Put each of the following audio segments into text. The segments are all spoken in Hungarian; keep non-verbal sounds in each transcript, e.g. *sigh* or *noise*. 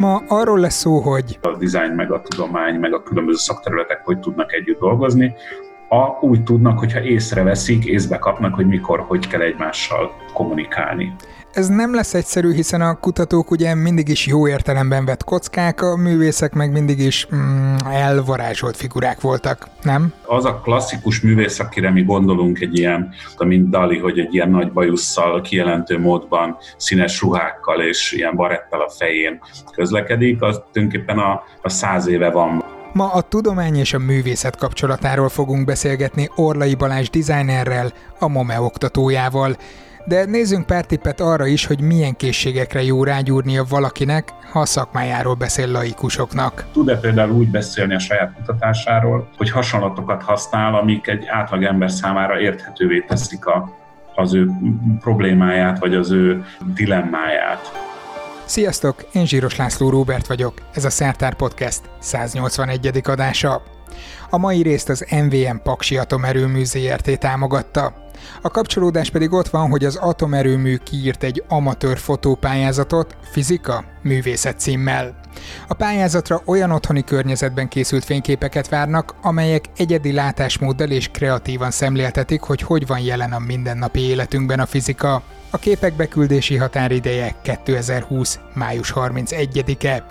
Ma arról lesz szó, hogy a dizájn, meg a tudomány, meg a különböző szakterületek hogy tudnak együtt dolgozni, a, úgy tudnak, hogyha észreveszik, észbe kapnak, hogy mikor, hogy kell egymással kommunikálni. Ez nem lesz egyszerű, hiszen a kutatók ugye mindig is jó értelemben vett kockák, a művészek meg mindig is mm, elvarázsolt figurák voltak, nem? Az a klasszikus művész, akire mi gondolunk egy ilyen, mint Dali, hogy egy ilyen nagy bajusszal, kijelentő módban, színes ruhákkal és ilyen barettel a fején közlekedik, az tulajdonképpen a, a száz éve van. Ma a tudomány és a művészet kapcsolatáról fogunk beszélgetni Orlai Balázs designerrel, a MOME oktatójával. De nézzünk pár tippet arra is, hogy milyen készségekre jó rágyúrnia valakinek, ha a szakmájáról beszél laikusoknak. Tud-e például úgy beszélni a saját kutatásáról, hogy hasonlatokat használ, amik egy átlag ember számára érthetővé teszik a, az ő problémáját, vagy az ő dilemmáját. Sziasztok, én Zsíros László Róbert vagyok, ez a Szertár Podcast 181. adása. A mai részt az MVM Paksi Atomerőmű ZRT támogatta. A kapcsolódás pedig ott van, hogy az atomerőmű kiírt egy amatőr fotópályázatot, fizika, művészet címmel. A pályázatra olyan otthoni környezetben készült fényképeket várnak, amelyek egyedi látásmóddal és kreatívan szemléltetik, hogy hogy van jelen a mindennapi életünkben a fizika. A képek beküldési határideje 2020. május 31-e.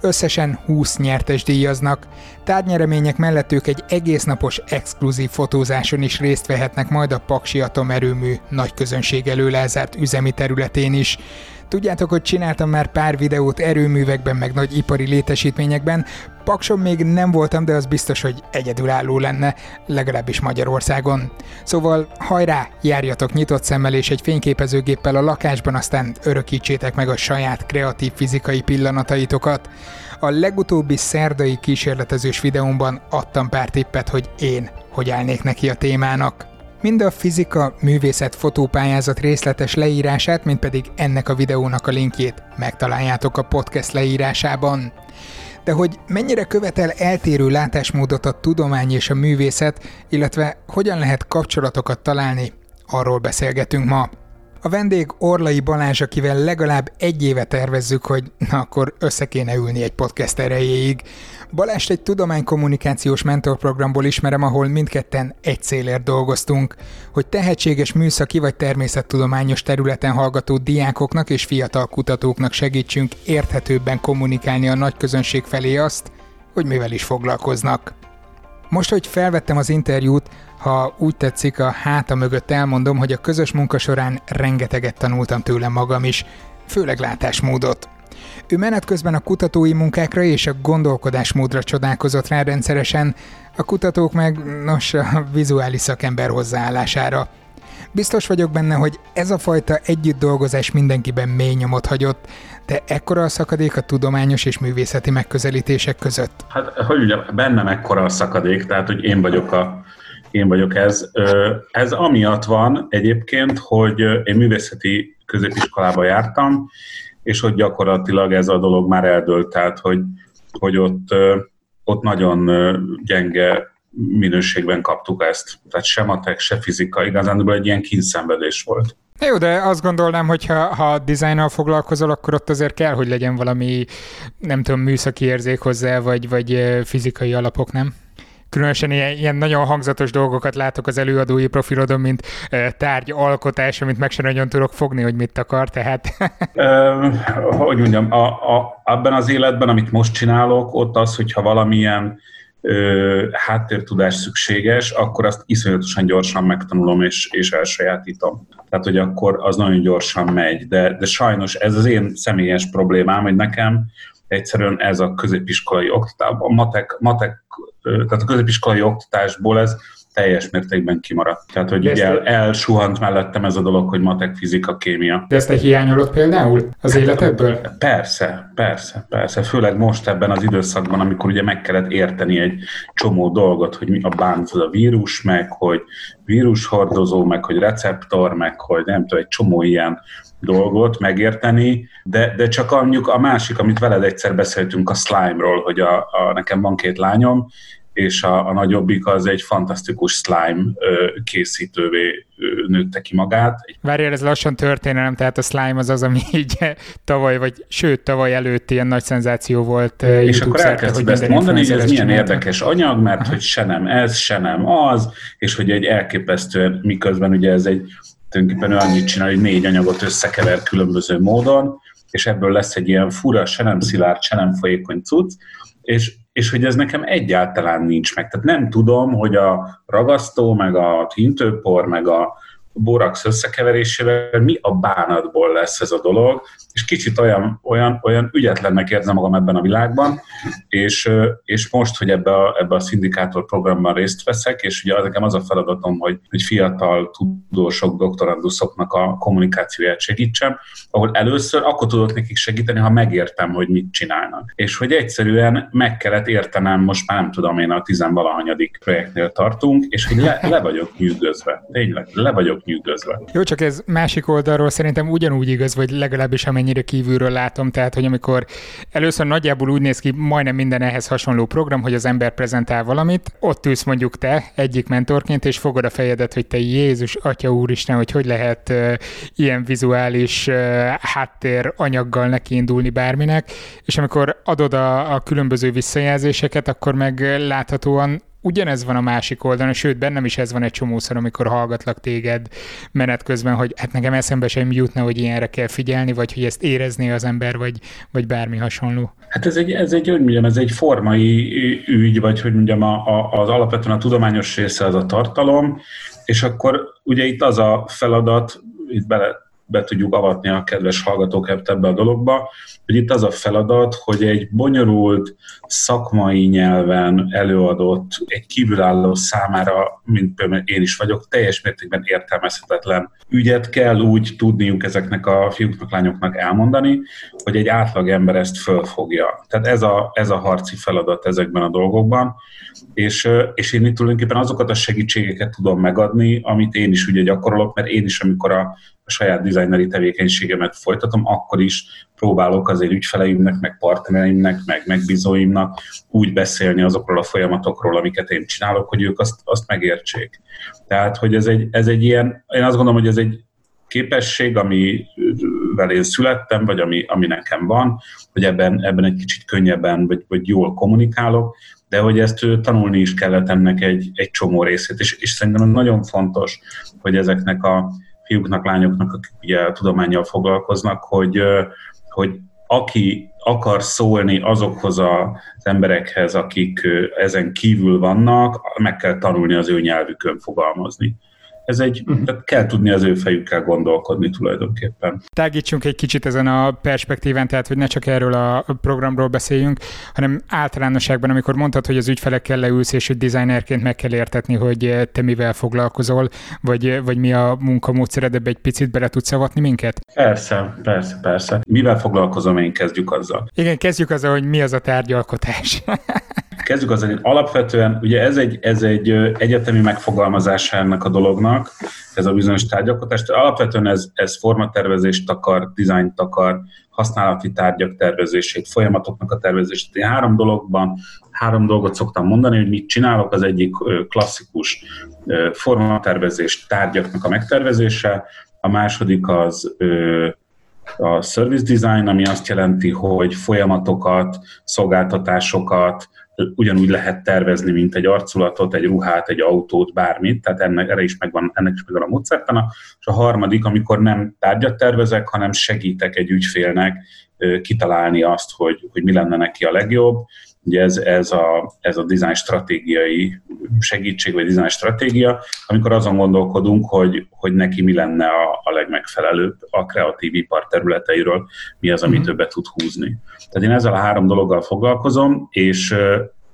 Összesen 20 nyertes díjaznak. Tárgynyeremények mellett ők egy egész napos exkluzív fotózáson is részt vehetnek majd a Paksi atomerőmű nagy közönség elő lezárt üzemi területén is. Tudjátok, hogy csináltam már pár videót erőművekben, meg nagy ipari létesítményekben. Pakson még nem voltam, de az biztos, hogy egyedülálló lenne, legalábbis Magyarországon. Szóval hajrá, járjatok nyitott szemmel és egy fényképezőgéppel a lakásban, aztán örökítsétek meg a saját kreatív fizikai pillanataitokat. A legutóbbi szerdai kísérletezős videómban adtam pár tippet, hogy én hogy állnék neki a témának. Mind a fizika művészet fotópályázat részletes leírását, mint pedig ennek a videónak a linkjét megtaláljátok a podcast leírásában. De hogy mennyire követel eltérő látásmódot a tudomány és a művészet, illetve hogyan lehet kapcsolatokat találni, arról beszélgetünk ma. A vendég Orlai Balázs, akivel legalább egy éve tervezzük, hogy na akkor össze kéne ülni egy podcast erejéig. Balást egy tudománykommunikációs mentorprogramból ismerem, ahol mindketten egy célért dolgoztunk, hogy tehetséges műszaki vagy természettudományos területen hallgató diákoknak és fiatal kutatóknak segítsünk érthetőbben kommunikálni a nagy közönség felé azt, hogy mivel is foglalkoznak. Most, hogy felvettem az interjút, ha úgy tetszik, a háta mögött elmondom, hogy a közös munka során rengeteget tanultam tőle magam is, főleg látásmódot. Ő menet közben a kutatói munkákra és a gondolkodásmódra csodálkozott rá rendszeresen, a kutatók meg, nos, a vizuális szakember hozzáállására. Biztos vagyok benne, hogy ez a fajta együtt dolgozás mindenkiben mély nyomot hagyott, de ekkora a szakadék a tudományos és művészeti megközelítések között? Hát, hogy ugye, bennem ekkora a szakadék, tehát, hogy én vagyok a én vagyok ez. Ez amiatt van egyébként, hogy én művészeti középiskolába jártam, és hogy gyakorlatilag ez a dolog már eldőlt, tehát hogy, hogy ott, ott nagyon gyenge minőségben kaptuk ezt. Tehát se matek, se fizika, igazán egy ilyen kínszenvedés volt. Jó, de azt gondolnám, hogy ha, ha dizájnnal foglalkozol, akkor ott azért kell, hogy legyen valami, nem tudom, műszaki érzék hozzá, vagy, vagy fizikai alapok, nem? Különösen ilyen, ilyen nagyon hangzatos dolgokat látok az előadói profilodon, mint tárgy alkotás, amit meg sem nagyon tudok fogni, hogy mit akar, tehát... uh, hogy mondjam, a, a, abban az életben, amit most csinálok, ott az, hogyha valamilyen ö, háttértudás szükséges, akkor azt iszonyatosan gyorsan megtanulom és, és elsajátítom. Tehát, hogy akkor az nagyon gyorsan megy. De, de sajnos ez az én személyes problémám, hogy nekem egyszerűen ez a középiskolai oktatás, a matek, matek tehát a középiskolai oktatásból ez teljes mértékben kimaradt. Tehát, hogy így el, elsuhant mellettem ez a dolog, hogy matek, fizika, kémia. De ezt te hiányolod például az életedből? Persze, persze, persze. Főleg most ebben az időszakban, amikor ugye meg kellett érteni egy csomó dolgot, hogy mi a bántod a vírus, meg hogy vírushordozó, meg hogy receptor, meg hogy nem tudom, egy csomó ilyen dolgot megérteni, de, de csak mondjuk a másik, amit veled egyszer beszéltünk a slime-ról, hogy a, a, nekem van két lányom, és a, a nagyobbik az egy fantasztikus slime készítővé nőtte ki magát. Várjál, ez lassan történelem, tehát a slime az az, ami *laughs* így tavaly, vagy sőt, tavaly előtt ilyen nagy szenzáció volt És akkor elkezdted ezt mondani, hogy ez milyen csináltak. érdekes anyag, mert Aha. hogy se nem ez, se nem az, és hogy egy elképesztően, miközben ugye ez egy tulajdonképpen annyit csinál, hogy négy anyagot összekever különböző módon, és ebből lesz egy ilyen fura, se nem szilárd, se nem folyékony cucc, és, és hogy ez nekem egyáltalán nincs meg. Tehát nem tudom, hogy a ragasztó, meg a tintőpor, meg a borax összekeverésével mi a bánatból lesz ez a dolog, és kicsit olyan, olyan, olyan ügyetlennek érzem magam ebben a világban, és, és most, hogy ebbe a, ebbe a szindikátor programban részt veszek, és ugye nekem az a feladatom, hogy, hogy fiatal tudósok, doktoranduszoknak a kommunikációját segítsem, ahol először akkor tudok nekik segíteni, ha megértem, hogy mit csinálnak. És hogy egyszerűen meg kellett értenem, most már nem tudom én a tizenvalahanyadik projektnél tartunk, és hogy le, le vagyok nyűgözve. Tényleg, le vagyok nyűgözve. Jó, csak ez másik oldalról szerintem ugyanúgy igaz, vagy legalábbis amennyi amennyire kívülről látom, tehát hogy amikor először nagyjából úgy néz ki majdnem minden ehhez hasonló program, hogy az ember prezentál valamit, ott ülsz mondjuk te egyik mentorként, és fogod a fejedet, hogy te Jézus, Atya Úristen, hogy hogy lehet uh, ilyen vizuális uh, háttér anyaggal nekiindulni bárminek, és amikor adod a, a különböző visszajelzéseket, akkor meg láthatóan ugyanez van a másik oldalon, sőt, bennem is ez van egy csomószor, amikor hallgatlak téged menet közben, hogy hát nekem eszembe sem jutna, hogy ilyenre kell figyelni, vagy hogy ezt érezné az ember, vagy, vagy bármi hasonló. Hát ez egy, ez egy, hogy mondjam, ez egy formai ügy, vagy hogy mondjam, a, a, az alapvetően a tudományos része az a tartalom, és akkor ugye itt az a feladat, itt bele be tudjuk avatni a kedves hallgatók ebbe a dologba, hogy itt az a feladat, hogy egy bonyolult szakmai nyelven előadott, egy kívülálló számára, mint például én is vagyok, teljes mértékben értelmezhetetlen ügyet kell úgy tudniuk ezeknek a fiúknak, lányoknak elmondani, hogy egy átlag ember ezt fölfogja. Tehát ez a, ez a harci feladat ezekben a dolgokban, és, és én itt tulajdonképpen azokat a segítségeket tudom megadni, amit én is ugye gyakorolok, mert én is, amikor a a saját designeri tevékenységemet folytatom, akkor is próbálok azért ügyfeleimnek, meg partnereimnek, meg megbízóimnak úgy beszélni azokról a folyamatokról, amiket én csinálok, hogy ők azt, azt megértsék. Tehát, hogy ez egy, ez egy ilyen, én azt gondolom, hogy ez egy képesség, amivel én születtem, vagy ami, ami nekem van, hogy ebben, ebben egy kicsit könnyebben, vagy, vagy jól kommunikálok, de hogy ezt tanulni is kellett ennek egy, egy csomó részét, és, és szerintem nagyon fontos, hogy ezeknek a, fiúknak, lányoknak, akik ugye a tudományjal foglalkoznak, hogy, hogy aki akar szólni azokhoz az emberekhez, akik ezen kívül vannak, meg kell tanulni az ő nyelvükön fogalmazni ez egy, uh-huh. tehát kell tudni az ő fejükkel gondolkodni tulajdonképpen. Tágítsunk egy kicsit ezen a perspektíven, tehát hogy ne csak erről a programról beszéljünk, hanem általánosságban, amikor mondtad, hogy az ügyfelekkel leülsz, és hogy designerként meg kell értetni, hogy te mivel foglalkozol, vagy, vagy mi a munkamódszered, ebbe egy picit bele tudsz szavatni minket? Persze, persze, persze. Mivel foglalkozom én, kezdjük azzal. Igen, kezdjük azzal, hogy mi az a tárgyalkotás. *laughs* Kezdjük az, hogy alapvetően, ugye ez egy, ez egy egyetemi megfogalmazása ennek a dolognak, ez a bizonyos tárgyalkotás. Alapvetően ez, ez formatervezést akar, dizájnt akar, használati tárgyak tervezését, folyamatoknak a tervezését. Én három dologban, három dolgot szoktam mondani, hogy mit csinálok. Az egyik klasszikus formatervezés tárgyaknak a megtervezése, a második az a service design, ami azt jelenti, hogy folyamatokat, szolgáltatásokat, ugyanúgy lehet tervezni, mint egy arculatot, egy ruhát, egy autót, bármit, tehát ennek, erre is megvan, ennek is megvan a módszertana. És a harmadik, amikor nem tárgyat tervezek, hanem segítek egy ügyfélnek kitalálni azt, hogy, hogy mi lenne neki a legjobb. Ugye ez, ez, a, ez a design stratégiai segítség, vagy design stratégia, amikor azon gondolkodunk, hogy, hogy neki mi lenne a, a legmegfelelőbb a kreatív ipar területeiről, mi az, ami mm-hmm. többet tud húzni. Tehát én ezzel a három dologgal foglalkozom, és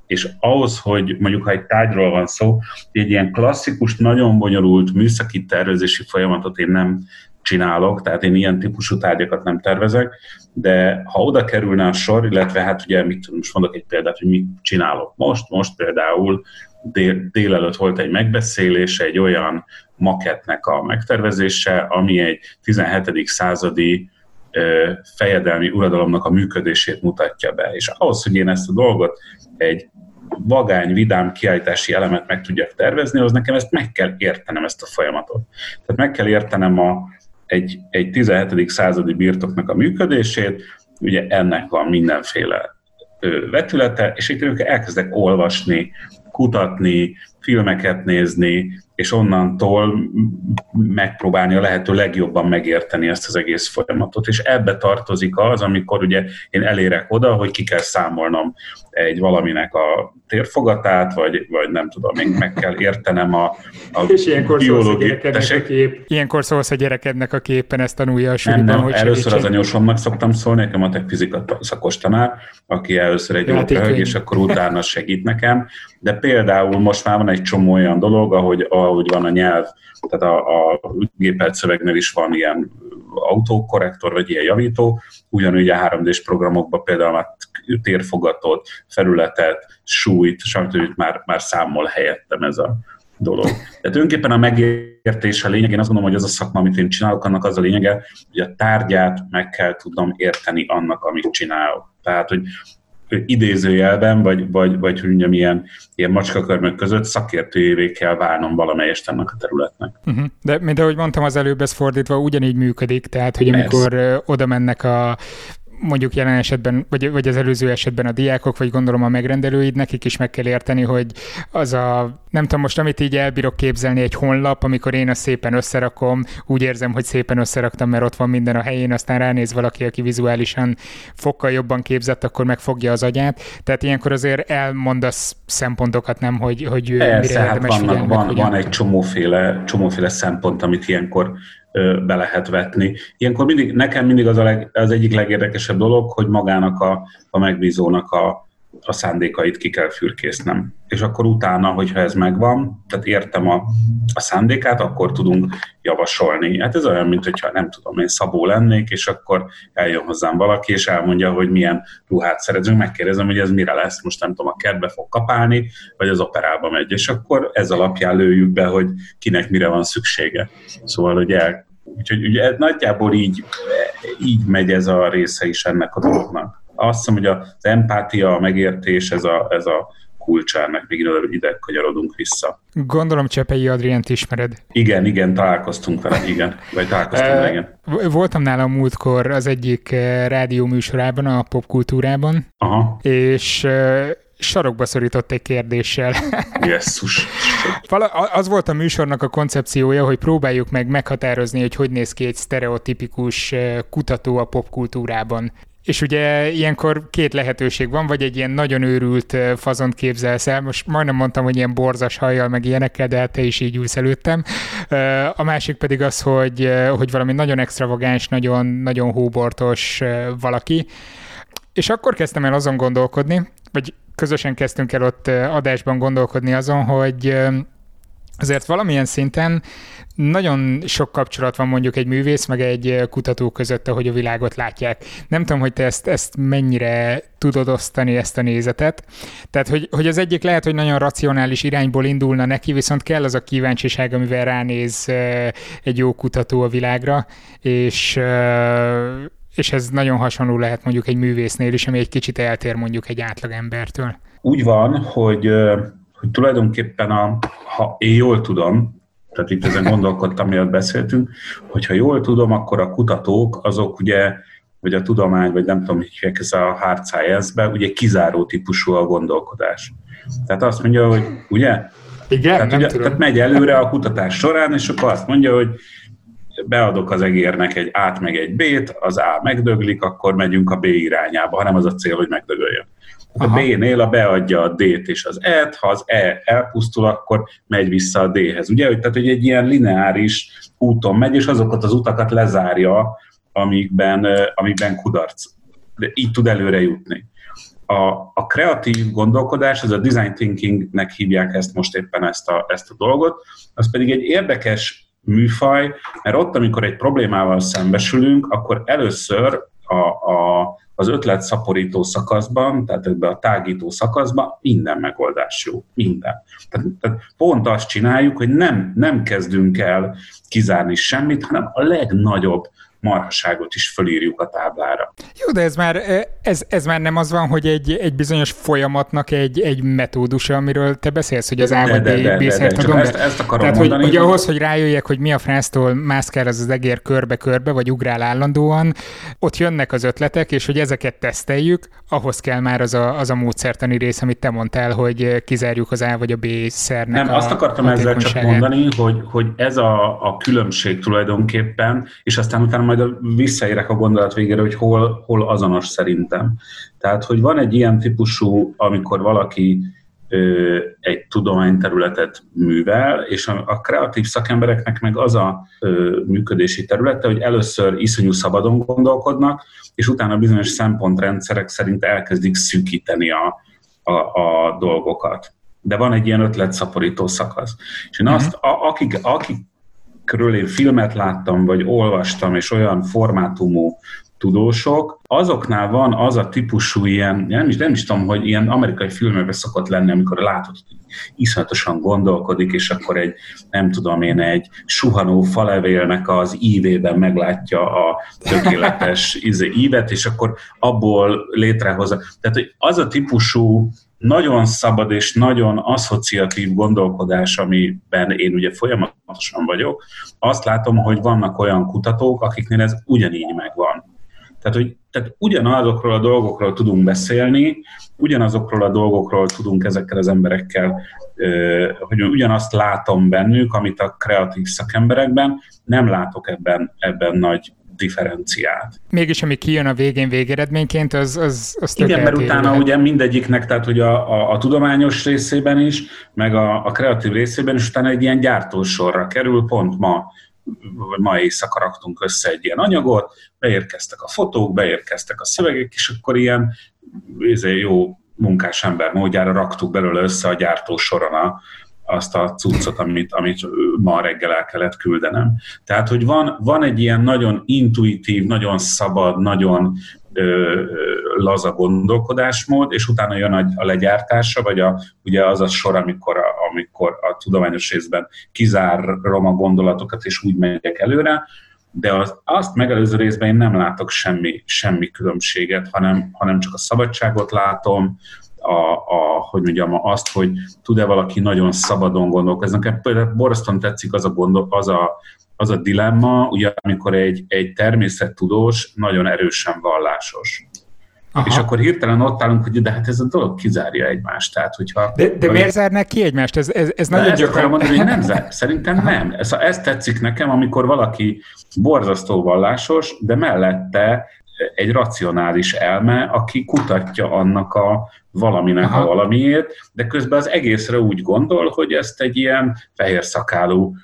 és ahhoz, hogy mondjuk ha egy tárgyról van szó, egy ilyen klasszikus, nagyon bonyolult műszaki tervezési folyamatot én nem csinálok, tehát én ilyen típusú tárgyakat nem tervezek, de ha oda kerülne a sor, illetve hát ugye mit most mondok egy példát, hogy mit csinálok most, most például dél, délelőtt volt egy megbeszélés egy olyan maketnek a megtervezése, ami egy 17. századi fejedelmi uradalomnak a működését mutatja be. És ahhoz, hogy én ezt a dolgot egy vagány, vidám kiállítási elemet meg tudjak tervezni, az nekem ezt meg kell értenem, ezt a folyamatot. Tehát meg kell értenem a, egy, egy 17. századi birtoknak a működését, ugye ennek van mindenféle vetülete, és itt elkezdek olvasni, kutatni, filmeket nézni, és onnantól megpróbálni a lehető legjobban megérteni ezt az egész folyamatot. És ebbe tartozik az, amikor ugye én elérek oda, hogy ki kell számolnom egy valaminek a térfogatát, vagy, vagy nem tudom, még meg kell értenem a, a *laughs* És ilyenkor biológiai... A kép. Ilyenkor szólsz a gyerekednek, aki éppen ezt tanulja a suliban, nem, nem, hogy Először az anyósomnak szoktam szólni, nekem a tech fizika szakos tanár, aki először egy jó és akkor utána segít nekem. De például most már van egy csomó olyan dolog, ahogy, ahogy van a nyelv, tehát a, a gépelt szövegnél is van ilyen autókorrektor, vagy ilyen javító, ugyanúgy a 3D-s programokban például már térfogatot, felületet, súlyt, stb. már, már számol helyettem ez a dolog. Tehát tulajdonképpen a megértés a lényeg, én azt gondolom, hogy az a szakma, amit én csinálok, annak az a lényege, hogy a tárgyát meg kell tudnom érteni annak, amit csinálok. Tehát, hogy idézőjelben, vagy, vagy, vagy hogy mondjam, ilyen, ilyen macskakörmök között szakértőjévé kell válnom valamelyest ennek a területnek. Uh-huh. De mint ahogy mondtam az előbb, ez fordítva ugyanígy működik, tehát hogy amikor Persze. oda mennek a mondjuk jelen esetben, vagy, vagy az előző esetben a diákok, vagy gondolom a megrendelőid, nekik is meg kell érteni, hogy az a, nem tudom most, amit így elbírok képzelni egy honlap, amikor én azt szépen összerakom, úgy érzem, hogy szépen összeraktam, mert ott van minden a helyén, aztán ránéz valaki, aki vizuálisan fokkal jobban képzett, akkor megfogja az agyát. Tehát ilyenkor azért elmondasz szempontokat, nem, hogy, hogy Persze, mire hát vannak, van, van egy csomóféle, csomóféle szempont, amit ilyenkor be lehet vetni. Ilyenkor mindig, nekem mindig az, a leg, az egyik legérdekesebb dolog, hogy magának a, a megbízónak a, a szándékait ki kell fürkésznem. És akkor utána, hogyha ez megvan, tehát értem a, a szándékát, akkor tudunk javasolni. Hát ez olyan, mint hogyha nem tudom, én szabó lennék, és akkor eljön hozzám valaki, és elmondja, hogy milyen ruhát szeretünk, megkérdezem, hogy ez mire lesz, most nem tudom, a kertbe fog kapálni, vagy az operába megy, és akkor ez alapján lőjük be, hogy kinek mire van szüksége. Szóval, hogy el, úgyhogy ugye nagyjából így, így megy ez a része is ennek a dolognak azt hiszem, hogy az empátia, a megértés, ez a, ez a kulcsa ennek, még ide kanyarodunk vissza. Gondolom Csepei Adriánt ismered. Igen, igen, találkoztunk vele, igen. Vagy találkoztunk vele, igen. Voltam nála múltkor az egyik rádió műsorában, a popkultúrában, Aha. és sarokba szorított egy kérdéssel. *laughs* Jesszus. Az volt a műsornak a koncepciója, hogy próbáljuk meg meghatározni, hogy hogy néz ki egy sztereotipikus kutató a popkultúrában. És ugye ilyenkor két lehetőség van, vagy egy ilyen nagyon őrült fazont képzelsz el, most majdnem mondtam, hogy ilyen borzas hajjal, meg ilyenekkel, de te is így ülsz előttem. A másik pedig az, hogy, hogy valami nagyon extravagáns, nagyon, nagyon hóbortos valaki. És akkor kezdtem el azon gondolkodni, vagy közösen kezdtünk el ott adásban gondolkodni azon, hogy azért valamilyen szinten nagyon sok kapcsolat van mondjuk egy művész, meg egy kutató között, ahogy a világot látják. Nem tudom, hogy te ezt, ezt mennyire tudod osztani, ezt a nézetet. Tehát, hogy, hogy az egyik lehet, hogy nagyon racionális irányból indulna neki, viszont kell az a kíváncsiság, amivel ránéz egy jó kutató a világra, és és ez nagyon hasonló lehet mondjuk egy művésznél is, ami egy kicsit eltér mondjuk egy átlagembertől. Úgy van, hogy, hogy tulajdonképpen a, ha én jól tudom, tehát itt ezen gondolkodtam, miatt beszéltünk, hogyha jól tudom, akkor a kutatók azok ugye, vagy a tudomány, vagy nem tudom, hogy ez a hard science-be, ugye kizáró típusú a gondolkodás. Tehát azt mondja, hogy ugye? Igen, tehát, ugye, tehát megy előre a kutatás során, és akkor azt mondja, hogy beadok az egérnek egy át meg egy B-t, az A megdöglik, akkor megyünk a B irányába, hanem az a cél, hogy megdögöljön. A B-nél a beadja a D-t és az E-t, ha az E elpusztul, akkor megy vissza a D-hez. Ugye, hogy, tehát, hogy egy ilyen lineáris úton megy, és azokat az utakat lezárja, amikben, amikben kudarc. De így tud előre jutni. A, a kreatív gondolkodás, ez a design thinkingnek hívják ezt most éppen ezt a, ezt a dolgot, az pedig egy érdekes műfaj, mert ott, amikor egy problémával szembesülünk, akkor először a, a, az ötlet szaporító szakaszban, tehát ebben a tágító szakaszban minden megoldás jó, minden. Tehát, tehát pont azt csináljuk, hogy nem, nem kezdünk el kizárni semmit, hanem a legnagyobb marhaságot is fölírjuk a táblára. Jó, de ez már, ez, ez már nem az van, hogy egy, egy bizonyos folyamatnak egy, egy metódusa, amiről te beszélsz, hogy az A vagy B, B szertadon. Ezt, ezt akarom Tehát, mondani, hogy, hogy ahhoz, hogy rájöjjek, hogy mi a fráztól mászkál az az egér körbe-körbe, vagy ugrál állandóan, ott jönnek az ötletek, és hogy ezeket teszteljük, ahhoz kell már az a, az a módszertani rész, amit te mondtál, hogy kizárjuk az A vagy a B szernek Nem, a, azt akartam ezzel csak mondani, hogy, hogy ez a, a különbség tulajdonképpen, és aztán utána majd visszaérek a gondolat végére, hogy hol, hol azonos szerintem. Tehát, hogy van egy ilyen típusú, amikor valaki ö, egy tudományterületet művel, és a, a kreatív szakembereknek meg az a ö, működési területe, hogy először iszonyú szabadon gondolkodnak, és utána bizonyos szempontrendszerek szerint elkezdik szűkíteni a, a, a dolgokat. De van egy ilyen ötletszaporító szakasz. És én azt, mhm. a, akik, akikről én filmet láttam, vagy olvastam, és olyan formátumú tudósok, azoknál van az a típusú ilyen, nem is, nem is tudom, hogy ilyen amerikai filmekben szokott lenni, amikor látod, hogy iszonyatosan gondolkodik, és akkor egy, nem tudom én, egy suhanó falevélnek az ívében meglátja a tökéletes *laughs* izé, ívet, és akkor abból létrehozza. Tehát, hogy az a típusú nagyon szabad és nagyon asszociatív gondolkodás, amiben én ugye folyamatosan vagyok, azt látom, hogy vannak olyan kutatók, akiknél ez ugyanígy megvan. Tehát, hogy tehát ugyanazokról a dolgokról tudunk beszélni, ugyanazokról a dolgokról tudunk ezekkel az emberekkel, hogy ugyanazt látom bennük, amit a kreatív szakemberekben, nem látok ebben, ebben nagy differenciát. Mégis, ami kijön a végén végeredményként, az, az, az Igen, mert utána lehet. ugye mindegyiknek, tehát hogy a, a, a tudományos részében is, meg a, a kreatív részében is utána egy ilyen gyártósorra kerül, pont ma ma éjszaka raktunk össze egy ilyen anyagot, beérkeztek a fotók, beérkeztek a szövegek, és akkor ilyen izé, jó munkás ember módjára raktuk belőle össze a gyártó soron a, azt a cuccot, amit, amit ma reggel el kellett küldenem. Tehát, hogy van, van egy ilyen nagyon intuitív, nagyon szabad, nagyon ö, laza gondolkodásmód, és utána jön a, a legyártása, vagy a, ugye az a sor, amikor a, amikor a tudományos részben kizárom a gondolatokat, és úgy megyek előre, de az, azt megelőző részben én nem látok semmi, semmi különbséget, hanem, hanem csak a szabadságot látom, a, a, hogy mondjam, azt, hogy tud-e valaki nagyon szabadon gondolkozni. Nekem például borzasztóan tetszik az a, gondol, az a, az a dilemma, ugye, amikor egy, egy természettudós nagyon erősen vallásos. Aha. És akkor hirtelen ott állunk, hogy de hát ez a dolog kizárja egymást. Tehát, hogyha, de de miért zárnak ki egymást? Ez, ez, ez nagyon gyakran... mondani, hogy nem zár. *laughs* Szerintem Aha. nem. Ez, ez tetszik nekem, amikor valaki borzasztó vallásos, de mellette egy racionális elme, aki kutatja annak a valaminek Aha. a valamiért, de közben az egészre úgy gondol, hogy ezt egy ilyen fehér szakálú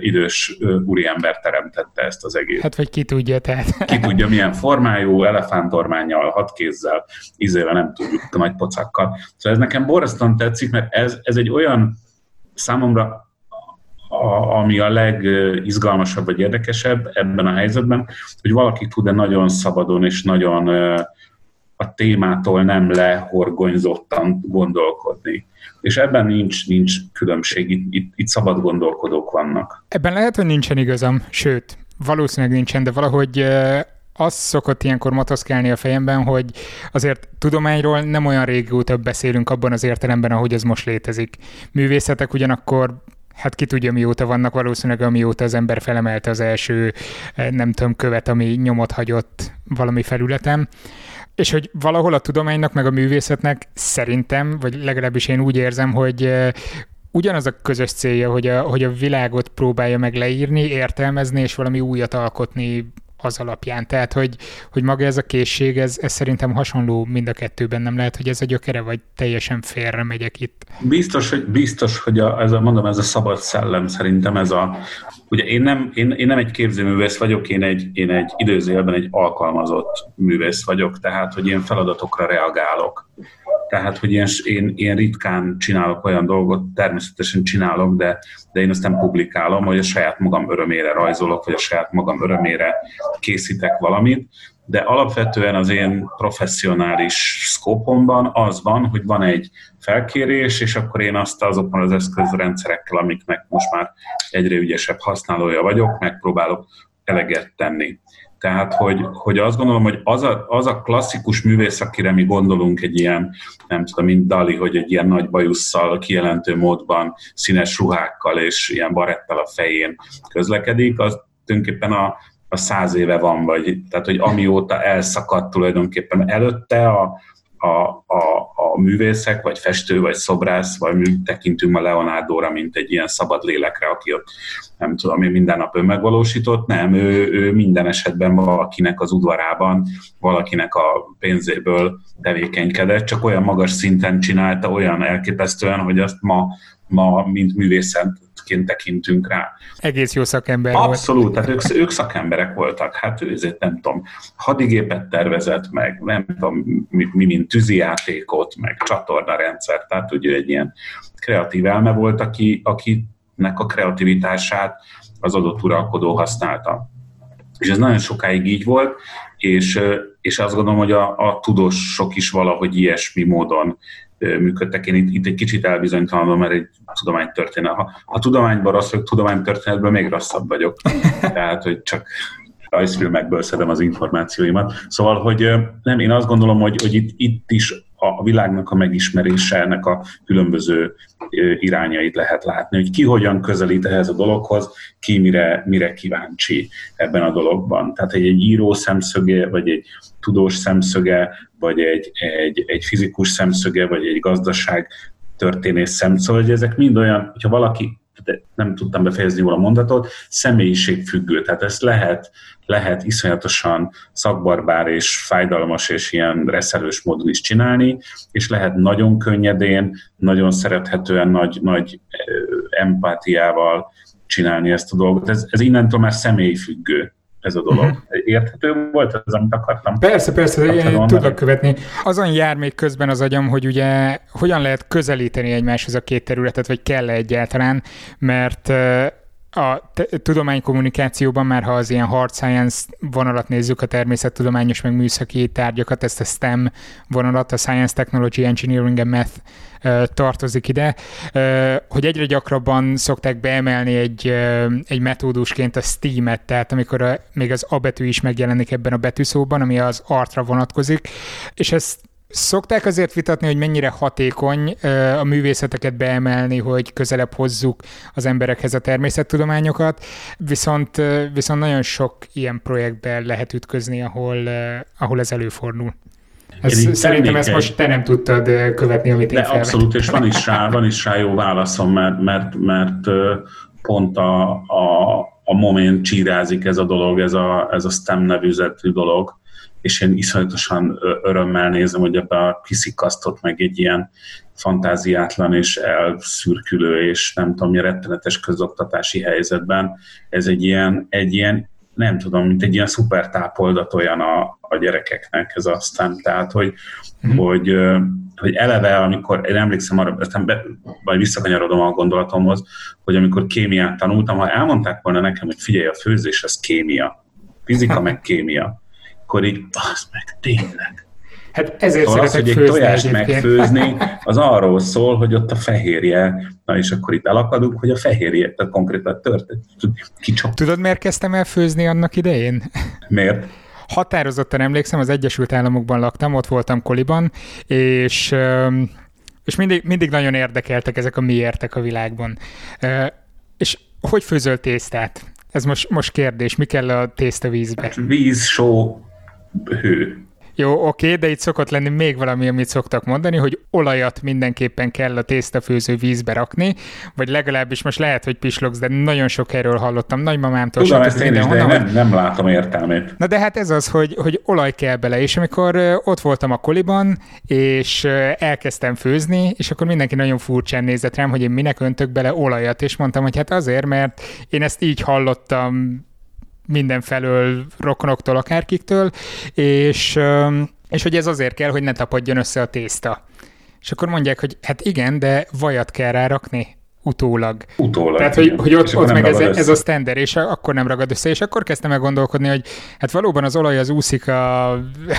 idős úriember teremtette ezt az egész. Hát vagy ki tudja, tehát. Ki tudja, milyen formájú, elefántormányjal, hat kézzel, izével, nem tudjuk, nagy pocakkal. Szóval ez nekem borzasztóan tetszik, mert ez, ez egy olyan számomra, a, ami a legizgalmasabb vagy érdekesebb ebben a helyzetben, hogy valaki tud-e nagyon szabadon és nagyon a témától nem lehorgonyzottan gondolkodni. És ebben nincs, nincs különbség, itt, itt, itt szabad gondolkodók vannak. Ebben lehet, hogy nincsen igazam, sőt, valószínűleg nincsen, de valahogy az szokott ilyenkor motoszkálni a fejemben, hogy azért tudományról nem olyan régóta beszélünk abban az értelemben, ahogy ez most létezik. Művészetek ugyanakkor hát ki tudja mióta vannak, valószínűleg amióta az ember felemelte az első, nem tudom, követ, ami nyomot hagyott valami felületen. És hogy valahol a tudománynak meg a művészetnek szerintem, vagy legalábbis én úgy érzem, hogy ugyanaz a közös célja, hogy a, hogy a világot próbálja meg leírni, értelmezni, és valami újat alkotni az alapján. Tehát, hogy, hogy maga ez a készség, ez, ez szerintem hasonló mind a kettőben, nem lehet, hogy ez a gyökere, vagy teljesen félre megyek itt. Biztos, hogy, biztos, hogy a, ez a, mondom, ez a szabad szellem szerintem ez a, ugye én nem, én, én nem egy képzőművész vagyok, én egy, én egy időzőjelben egy alkalmazott művész vagyok, tehát, hogy én feladatokra reagálok. Tehát, hogy én, én, én ritkán csinálok olyan dolgot, természetesen csinálok, de, de én nem publikálom, hogy a saját magam örömére rajzolok, vagy a saját magam örömére készítek valamit, de alapvetően az én professzionális szkópomban az van, hogy van egy felkérés, és akkor én azt azokon az eszközrendszerekkel, amiknek most már egyre ügyesebb használója vagyok, megpróbálok eleget tenni. Tehát, hogy, hogy azt gondolom, hogy az a, az a klasszikus művész, akire mi gondolunk egy ilyen, nem tudom, mint Dali, hogy egy ilyen nagy bajusszal, kijelentő módban, színes ruhákkal és ilyen barettel a fején közlekedik, az tulajdonképpen a, a száz éve van, vagy tehát, hogy amióta elszakadt tulajdonképpen. Előtte a, a, a, a művészek, vagy festő, vagy szobrász, vagy mi tekintünk a Leonardo-ra, mint egy ilyen szabad lélekre, aki ott nem tudom én minden nap önmegvalósított, nem, ő, ő minden esetben valakinek az udvarában, valakinek a pénzéből tevékenykedett, csak olyan magas szinten csinálta, olyan elképesztően, hogy azt ma, ma mint művészet szakemberként tekintünk rá. Egész jó szakember Abszolút, volt. tehát ők, ők szakemberek voltak. Hát ő ezért nem tudom, hadigépet tervezett meg, nem tudom, mi, mi mint tűzijátékot, meg csatornarendszer, tehát ugye egy ilyen kreatív elme volt, aki, akinek a kreativitását az adott uralkodó használta. És ez nagyon sokáig így volt, és, és azt gondolom, hogy a, a tudósok is valahogy ilyesmi módon működtek. Én itt, itt egy kicsit elbizonytalanodom, mert egy tudománytörténet. Ha, ha tudományban rossz vagyok, tudománytörténetben még rosszabb vagyok. *laughs* Tehát, hogy csak rajzfilmekből szedem az információimat. Szóval, hogy nem, én azt gondolom, hogy, hogy itt, itt is a világnak a megismerése, ennek a különböző irányait lehet látni, hogy ki hogyan közelít ehhez a dologhoz, ki mire, mire kíváncsi ebben a dologban. Tehát egy, egy író szemszöge, vagy egy tudós szemszöge, vagy egy, egy, egy fizikus szemszöge, vagy egy gazdaság történész szemszöge, hogy ezek mind olyan, hogyha valaki nem tudtam befejezni jól a mondatot, személyiségfüggő. Tehát ezt lehet, lehet iszonyatosan szakbarbár és fájdalmas és ilyen reszelős módon is csinálni, és lehet nagyon könnyedén, nagyon szerethetően, nagy, nagy empátiával csinálni ezt a dolgot. Ez, ez innentől már személyfüggő ez a dolog. Érthető volt ez, amit akartam? Persze, persze, én tudok követni. Azon jár még közben az agyam, hogy ugye hogyan lehet közelíteni egymáshoz a két területet, vagy kell -e egyáltalán, mert a tudománykommunikációban már, ha az ilyen hard science vonalat nézzük, a természettudományos meg műszaki tárgyakat, ezt a STEM vonalat, a Science, Technology, Engineering and Math tartozik ide, hogy egyre gyakrabban szokták beemelni egy, egy metódusként a Steam-et, tehát amikor a, még az A betű is megjelenik ebben a betűszóban, ami az artra vonatkozik, és ezt Szokták azért vitatni, hogy mennyire hatékony a művészeteket beemelni, hogy közelebb hozzuk az emberekhez a természettudományokat, viszont, viszont nagyon sok ilyen projektben lehet ütközni, ahol, ahol ez előfordul. Ez, szerintem ezt most te nem tudtad követni, amit én De abszolút, és van is, rá, van is rá jó válaszom, mert, mert, mert pont a, a, a moment csírázik ez a dolog, ez a, ez a STEM nevűzetű dolog, és én iszonyatosan örömmel nézem, hogy ebbe a kiszikasztott meg egy ilyen fantáziátlan és elszürkülő és nem tudom, rettenetes közoktatási helyzetben ez egy ilyen, egy ilyen nem tudom, mint egy ilyen szuper tápoldat olyan a, a gyerekeknek ez aztán, tehát hogy, mm. hogy, hogy eleve, amikor, én emlékszem arra, aztán be, vagy visszakanyarodom a gondolatomhoz, hogy amikor kémiát tanultam, ha elmondták volna nekem, hogy figyelj, a főzés az kémia, fizika meg kémia, akkor így, az meg tényleg. Hát ezért szóval az, hogy egy tojást megfőzni, *laughs* az arról szól, hogy ott a fehérje, na és akkor itt elakadunk, hogy a fehérje, tehát konkrétan történt. Kicsap. Tudod, miért kezdtem el főzni annak idején? Miért? Határozottan emlékszem, az Egyesült Államokban laktam, ott voltam koliban, és, és mindig, mindig nagyon érdekeltek ezek a miértek a világban. És hogy főzöl tésztát? Ez most, most kérdés, mi kell a tészta vízbe? Hát víz, só, hő. Jó, oké, de itt szokott lenni még valami, amit szoktak mondani, hogy olajat mindenképpen kell a tésztafőző vízbe rakni, vagy legalábbis most lehet, hogy pislogsz, de nagyon sok erről hallottam nagymamámtól. Tudom ezt én is, de nem, nem látom értelmét. Na de hát ez az, hogy, hogy olaj kell bele, és amikor ott voltam a koliban, és elkezdtem főzni, és akkor mindenki nagyon furcsán nézett rám, hogy én minek öntök bele olajat, és mondtam, hogy hát azért, mert én ezt így hallottam mindenfelől rokonoktól, akárkiktől, és, és hogy ez azért kell, hogy ne tapadjon össze a tészta. És akkor mondják, hogy hát igen, de vajat kell rárakni. Utólag. Utólag. Tehát, hogy, hogy ott, ott meg ez, ez a standard, és akkor nem ragad össze, és akkor kezdtem el gondolkodni, hogy hát valóban az olaj az úszik a,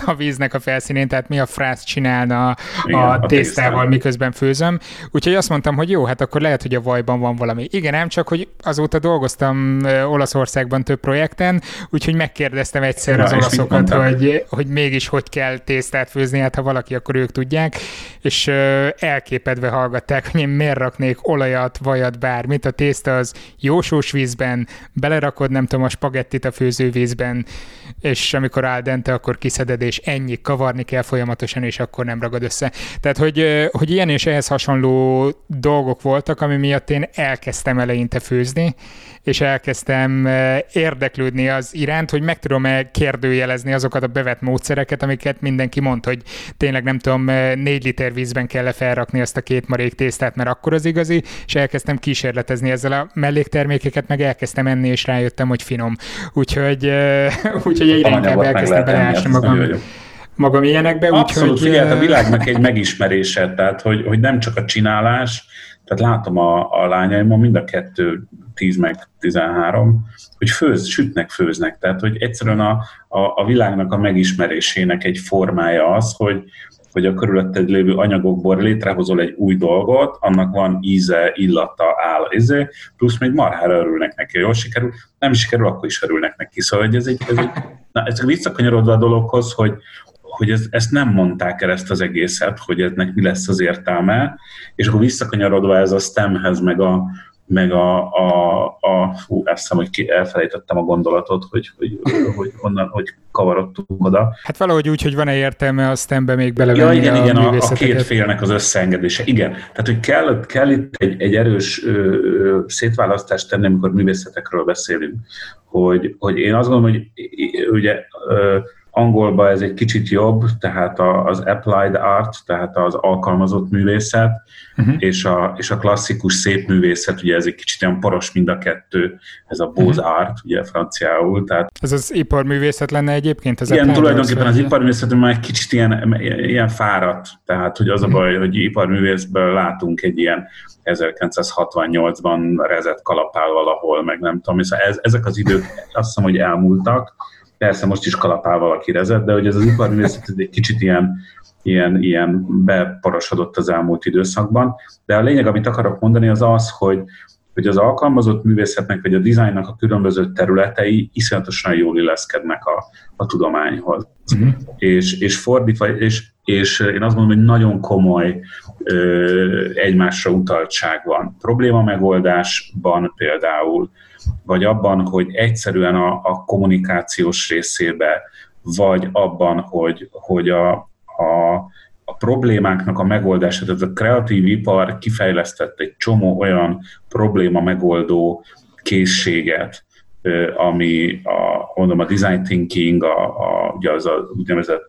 a víznek a felszínén, tehát mi a frász csinálna Igen, a, a tésztával, miközben főzöm. Úgyhogy azt mondtam, hogy jó, hát akkor lehet, hogy a vajban van valami. Igen, nem csak, hogy azóta dolgoztam Olaszországban több projekten, úgyhogy megkérdeztem egyszer Na, az olaszokat, hogy, hogy mégis hogy kell tésztát főzni, hát ha valaki, akkor ők tudják, és elképedve hallgatták, hogy én miért raknék olajat, vajat, bármit. A tészta az jósós vízben, belerakod, nem tudom, a spagettit a főzővízben, és amikor áll dente, akkor kiszeded, és ennyi, kavarni kell folyamatosan, és akkor nem ragad össze. Tehát, hogy, hogy ilyen és ehhez hasonló dolgok voltak, ami miatt én elkezdtem eleinte főzni, és elkezdtem érdeklődni az iránt, hogy meg tudom-e kérdőjelezni azokat a bevett módszereket, amiket mindenki mond, hogy tényleg nem tudom, négy liter vízben kell felrakni azt a két marék tésztát, mert akkor az igazi, és elkezdtem kísérletezni ezzel a melléktermékeket, meg elkezdtem enni, és rájöttem, hogy finom. Úgyhogy, *laughs* úgyhogy egyre inkább elkezdtem beleásni magam magam ilyenekbe. Abszolút, úgy, figyelj, a világnak egy *laughs* megismerése, tehát hogy, hogy nem csak a csinálás, tehát látom a, a lányaimon mind a kettő 10 meg 13, hogy főz, sütnek, főznek. Tehát, hogy egyszerűen a, a, a világnak a megismerésének egy formája az, hogy, hogy a körülötted lévő anyagokból létrehozol egy új dolgot, annak van íze, illata, áll, izé, plusz még marhára örülnek neki, jól sikerül, nem sikerül, akkor is örülnek neki. Szóval ez egy, ez egy na, ez visszakanyarodva a dologhoz, hogy, hogy ez, ezt nem mondták el ezt az egészet, hogy ennek mi lesz az értelme, és akkor visszakanyarodva ez a STEM-hez, meg a, meg a, a, a fú, azt hiszem, hogy ki, elfelejtettem a gondolatot, hogy, hogy, hogy honnan, hogy kavarodtunk oda. Hát valahogy úgy, hogy van-e értelme a STEM-be még belevenni ja, igen, a igen, a, a két félnek az összeengedése. Igen, tehát hogy kell, kell itt egy, egy erős ö, ö, szétválasztást tenni, amikor művészetekről beszélünk, hogy, hogy én azt gondolom, hogy ugye ö, Angolban ez egy kicsit jobb, tehát az applied art, tehát az alkalmazott művészet, uh-huh. és, a, és a klasszikus szép művészet, ugye ez egy kicsit olyan poros mind a kettő, ez a beaux uh-huh. art, ugye franciául. Tehát, ez az iparművészet lenne egyébként? Az igen, tulajdonképpen az iparművészet már egy kicsit ilyen, ilyen fáradt, tehát hogy az uh-huh. a baj, hogy iparművészből látunk egy ilyen 1968-ban rezett kalapál valahol, meg nem tudom, és ez, ezek az idők azt hiszem, hogy elmúltak, persze most is kalapál valaki rezet, de hogy ez az iparművészet egy kicsit ilyen, ilyen, ilyen beporosodott az elmúlt időszakban. De a lényeg, amit akarok mondani, az az, hogy, hogy az alkalmazott művészetnek, vagy a dizájnnak a különböző területei iszonyatosan jól illeszkednek a, a tudományhoz. Uh-huh. És, és fordítva, és, és én azt mondom, hogy nagyon komoly ö, egymásra utaltság van. Probléma megoldásban például, vagy abban, hogy egyszerűen a, a kommunikációs részébe, vagy abban, hogy, hogy a, a, a problémáknak a megoldása, tehát a kreatív ipar kifejlesztett egy csomó olyan probléma megoldó készséget, ami a, mondom, a design thinking, a, a, ugye az a úgynevezett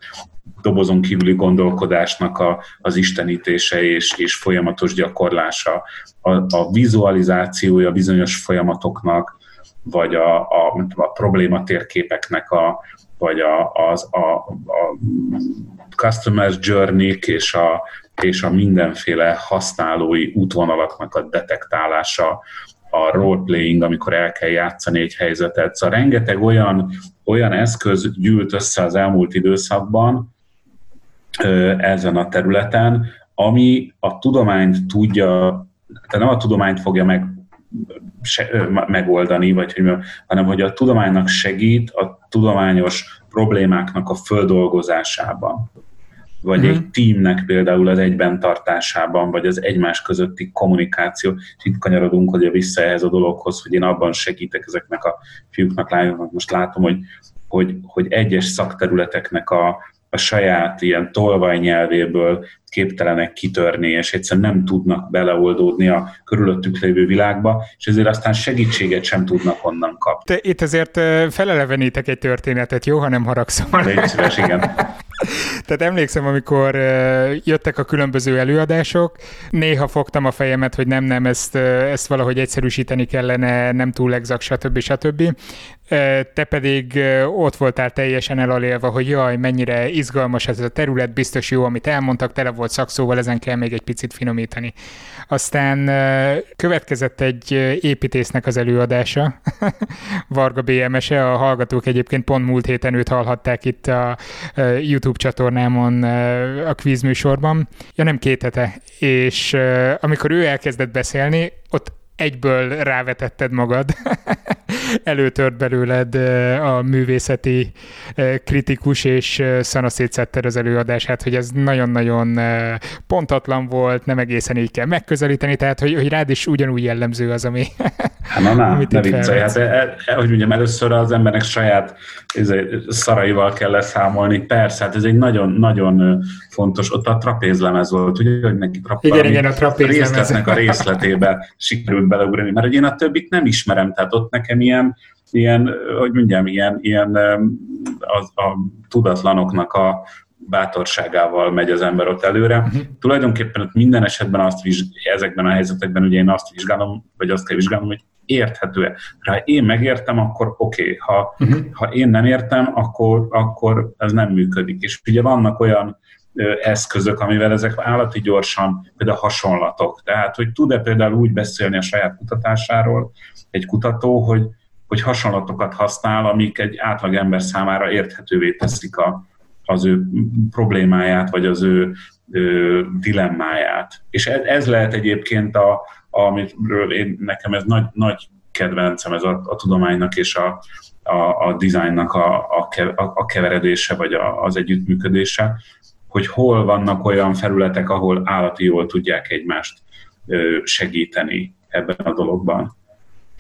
dobozon kívüli gondolkodásnak a, az istenítése és, és folyamatos gyakorlása, a, a vizualizációja bizonyos folyamatoknak, vagy a, a, a probléma térképeknek a, vagy a, az, a, a customer journey és a, és a mindenféle használói útvonalaknak a detektálása, a roleplaying, amikor el kell játszani egy helyzetet. Szóval rengeteg olyan, olyan eszköz gyűlt össze az elmúlt időszakban ezen a területen, ami a tudományt tudja, tehát nem a tudományt fogja meg se, megoldani, vagy hogy, hanem hogy a tudománynak segít a tudományos problémáknak a földolgozásában vagy uh-huh. egy teamnek például az egyben tartásában, vagy az egymás közötti kommunikáció. És itt kanyarodunk hogy vissza ehhez a dologhoz, hogy én abban segítek ezeknek a fiúknak, lányoknak. Most látom, hogy, hogy, hogy egyes szakterületeknek a, a saját ilyen tolvajnyelvéből képtelenek kitörni, és egyszerűen nem tudnak beleoldódni a körülöttük lévő világba, és ezért aztán segítséget sem tudnak onnan kapni. Te itt azért felelevenítek egy történetet, jó, ha nem haragszom. Légy szíves, igen. *laughs* Tehát emlékszem, amikor jöttek a különböző előadások, néha fogtam a fejemet, hogy nem, nem, ezt, ezt valahogy egyszerűsíteni kellene, nem túl exakt, stb. stb. Te pedig ott voltál teljesen elalélve, hogy jaj, mennyire izgalmas ez a terület, biztos jó, amit elmondtak, tele volt szakszóval, ezen kell még egy picit finomítani. Aztán következett egy építésznek az előadása, *laughs* Varga BMS-e, a hallgatók egyébként pont múlt héten őt hallhatták itt a YouTube csatornámon a kvízműsorban, ja nem két hete, és amikor ő elkezdett beszélni, ott egyből rávetetted magad, *laughs* előtört belőled a művészeti kritikus, és szanaszétszetted az előadását, hogy ez nagyon-nagyon pontatlan volt, nem egészen így kell megközelíteni, tehát hogy, hogy rád is ugyanúgy jellemző az, ami Hát na, na, ne viccelj, hát, e, e, hogy mondjam, először az embernek saját ez, szaraival kell leszámolni, persze, hát ez egy nagyon-nagyon fontos, ott a trapézlemez volt, ugye, hogy neki igen, igen, a trapézlemez. részletnek a részletébe sikerült beleugrani, mert én a többit nem ismerem, tehát ott nekem ilyen, ilyen hogy mondjam, ilyen, ilyen az, a tudatlanoknak a bátorságával megy az ember ott előre. Uh-huh. Tulajdonképpen ott minden esetben azt vizsgálom, ezekben a helyzetekben ugye én azt vizsgálom, vagy azt kell vizsgálnom, hogy érthető-e. Ha én megértem, akkor oké, okay. ha, uh-huh. ha én nem értem, akkor, akkor ez nem működik. És ugye vannak olyan eszközök, amivel ezek állati gyorsan, például hasonlatok. Tehát, hogy tud-e például úgy beszélni a saját kutatásáról egy kutató, hogy, hogy hasonlatokat használ, amik egy átlag ember számára érthetővé teszik a, az ő problémáját, vagy az ő, ő dilemmáját. És ez, ez lehet egyébként, a, amiről én, nekem ez nagy, nagy kedvencem, ez a, a tudománynak és a, a, a dizájnnak a, a, a keveredése, vagy a, az együttműködése, hogy hol vannak olyan felületek, ahol állati jól tudják egymást segíteni ebben a dologban.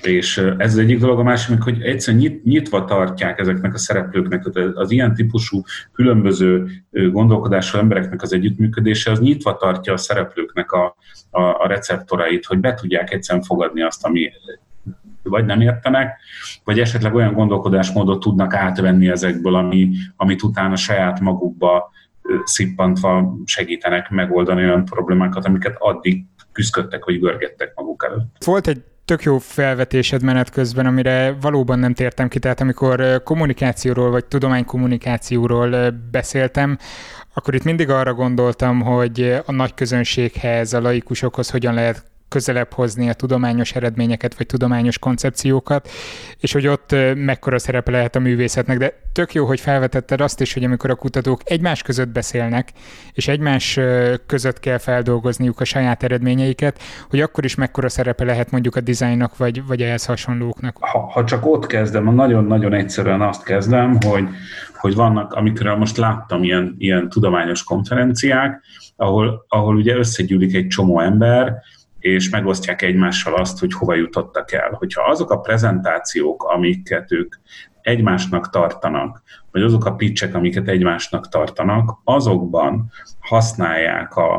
És ez az egyik dolog, a másik, hogy egyszerűen nyit, nyitva tartják ezeknek a szereplőknek, az ilyen típusú különböző gondolkodású embereknek az együttműködése, az nyitva tartja a szereplőknek a, a, a receptorait, hogy be tudják egyszerűen fogadni azt, ami vagy nem értenek, vagy esetleg olyan gondolkodásmódot tudnak átvenni ezekből, ami, amit utána saját magukba szippantva segítenek megoldani olyan problémákat, amiket addig küzdöttek, vagy görgettek maguk előtt. Volt egy tök jó felvetésed menet közben, amire valóban nem tértem ki, tehát amikor kommunikációról vagy tudománykommunikációról beszéltem, akkor itt mindig arra gondoltam, hogy a nagy közönséghez, a laikusokhoz hogyan lehet közelebb hozni a tudományos eredményeket, vagy tudományos koncepciókat, és hogy ott mekkora szerepe lehet a művészetnek. De tök jó, hogy felvetetted azt is, hogy amikor a kutatók egymás között beszélnek, és egymás között kell feldolgozniuk a saját eredményeiket, hogy akkor is mekkora szerepe lehet mondjuk a dizájnnak, vagy, vagy ehhez hasonlóknak. Ha, ha csak ott kezdem, nagyon-nagyon egyszerűen azt kezdem, hogy, hogy vannak, amikről most láttam ilyen, ilyen tudományos konferenciák, ahol, ahol ugye összegyűlik egy csomó ember, és megosztják egymással azt, hogy hova jutottak el. Hogyha azok a prezentációk, amiket ők egymásnak tartanak, vagy azok a pitchek, amiket egymásnak tartanak, azokban használják a,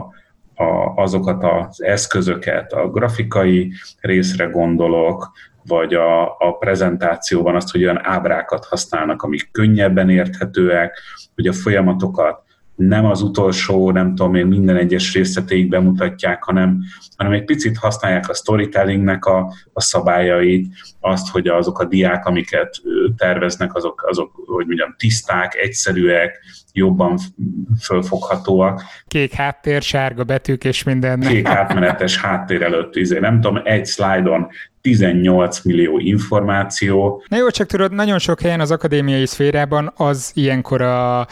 a, azokat az eszközöket, a grafikai részre gondolok, vagy a, a prezentációban azt, hogy olyan ábrákat használnak, amik könnyebben érthetőek, hogy a folyamatokat nem az utolsó, nem tudom én, minden egyes részletéig bemutatják, hanem, hanem egy picit használják a storytellingnek a, a szabályait, azt, hogy azok a diák, amiket terveznek, azok, azok hogy mondjam, tiszták, egyszerűek, jobban fölfoghatóak. Kék háttér, sárga betűk és minden. Kék átmenetes háttér előtt, izé, nem tudom, egy szlájdon 18 millió információ. Na jó, csak tudod, nagyon sok helyen az akadémiai szférában az ilyenkor a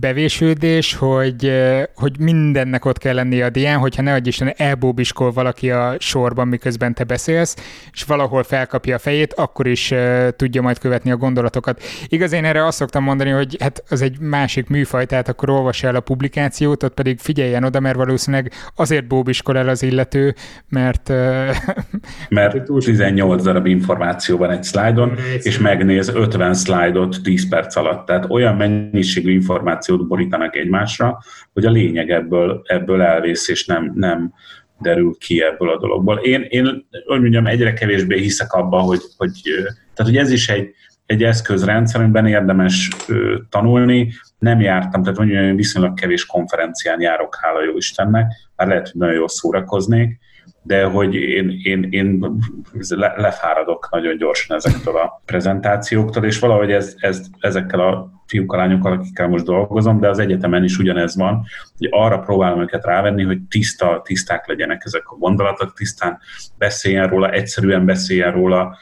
bevésődés, hogy, hogy mindennek ott kell lennie a dián, hogyha ne adj Isten elbóbiskol valaki a sorban, miközben te beszélsz, és valahol felkapja a fejét, akkor is tudja majd követni a gondolatokat. Igaz, én erre azt szoktam mondani, hogy hát az egy másik műfaj, tehát akkor olvassa el a publikációt, ott pedig figyeljen oda, mert valószínűleg azért bóbiskol el az illető, mert... mert 18 darab információ van egy szlájdon, és megnéz 50 szlájdot 10 perc alatt. Tehát olyan mennyiségű információt borítanak egymásra, hogy a lényeg ebből, ebből elvész, és nem, nem derül ki ebből a dologból. Én, én hogy mondjam, egyre kevésbé hiszek abba, hogy, hogy, tehát, hogy ez is egy, egy eszközrendszer, amiben érdemes ö, tanulni. Nem jártam, tehát mondjuk én viszonylag kevés konferencián járok, hála jó Istennek, már lehet, hogy nagyon jól szórakoznék, de hogy én, én, én lefáradok nagyon gyorsan ezektől a prezentációktól, és valahogy ez, ez, ezekkel a fiúkkal, lányokkal, akikkel most dolgozom, de az egyetemen is ugyanez van, hogy arra próbálom őket rávenni, hogy tiszta, tiszták legyenek ezek a gondolatok, tisztán beszéljen róla, egyszerűen beszéljen róla,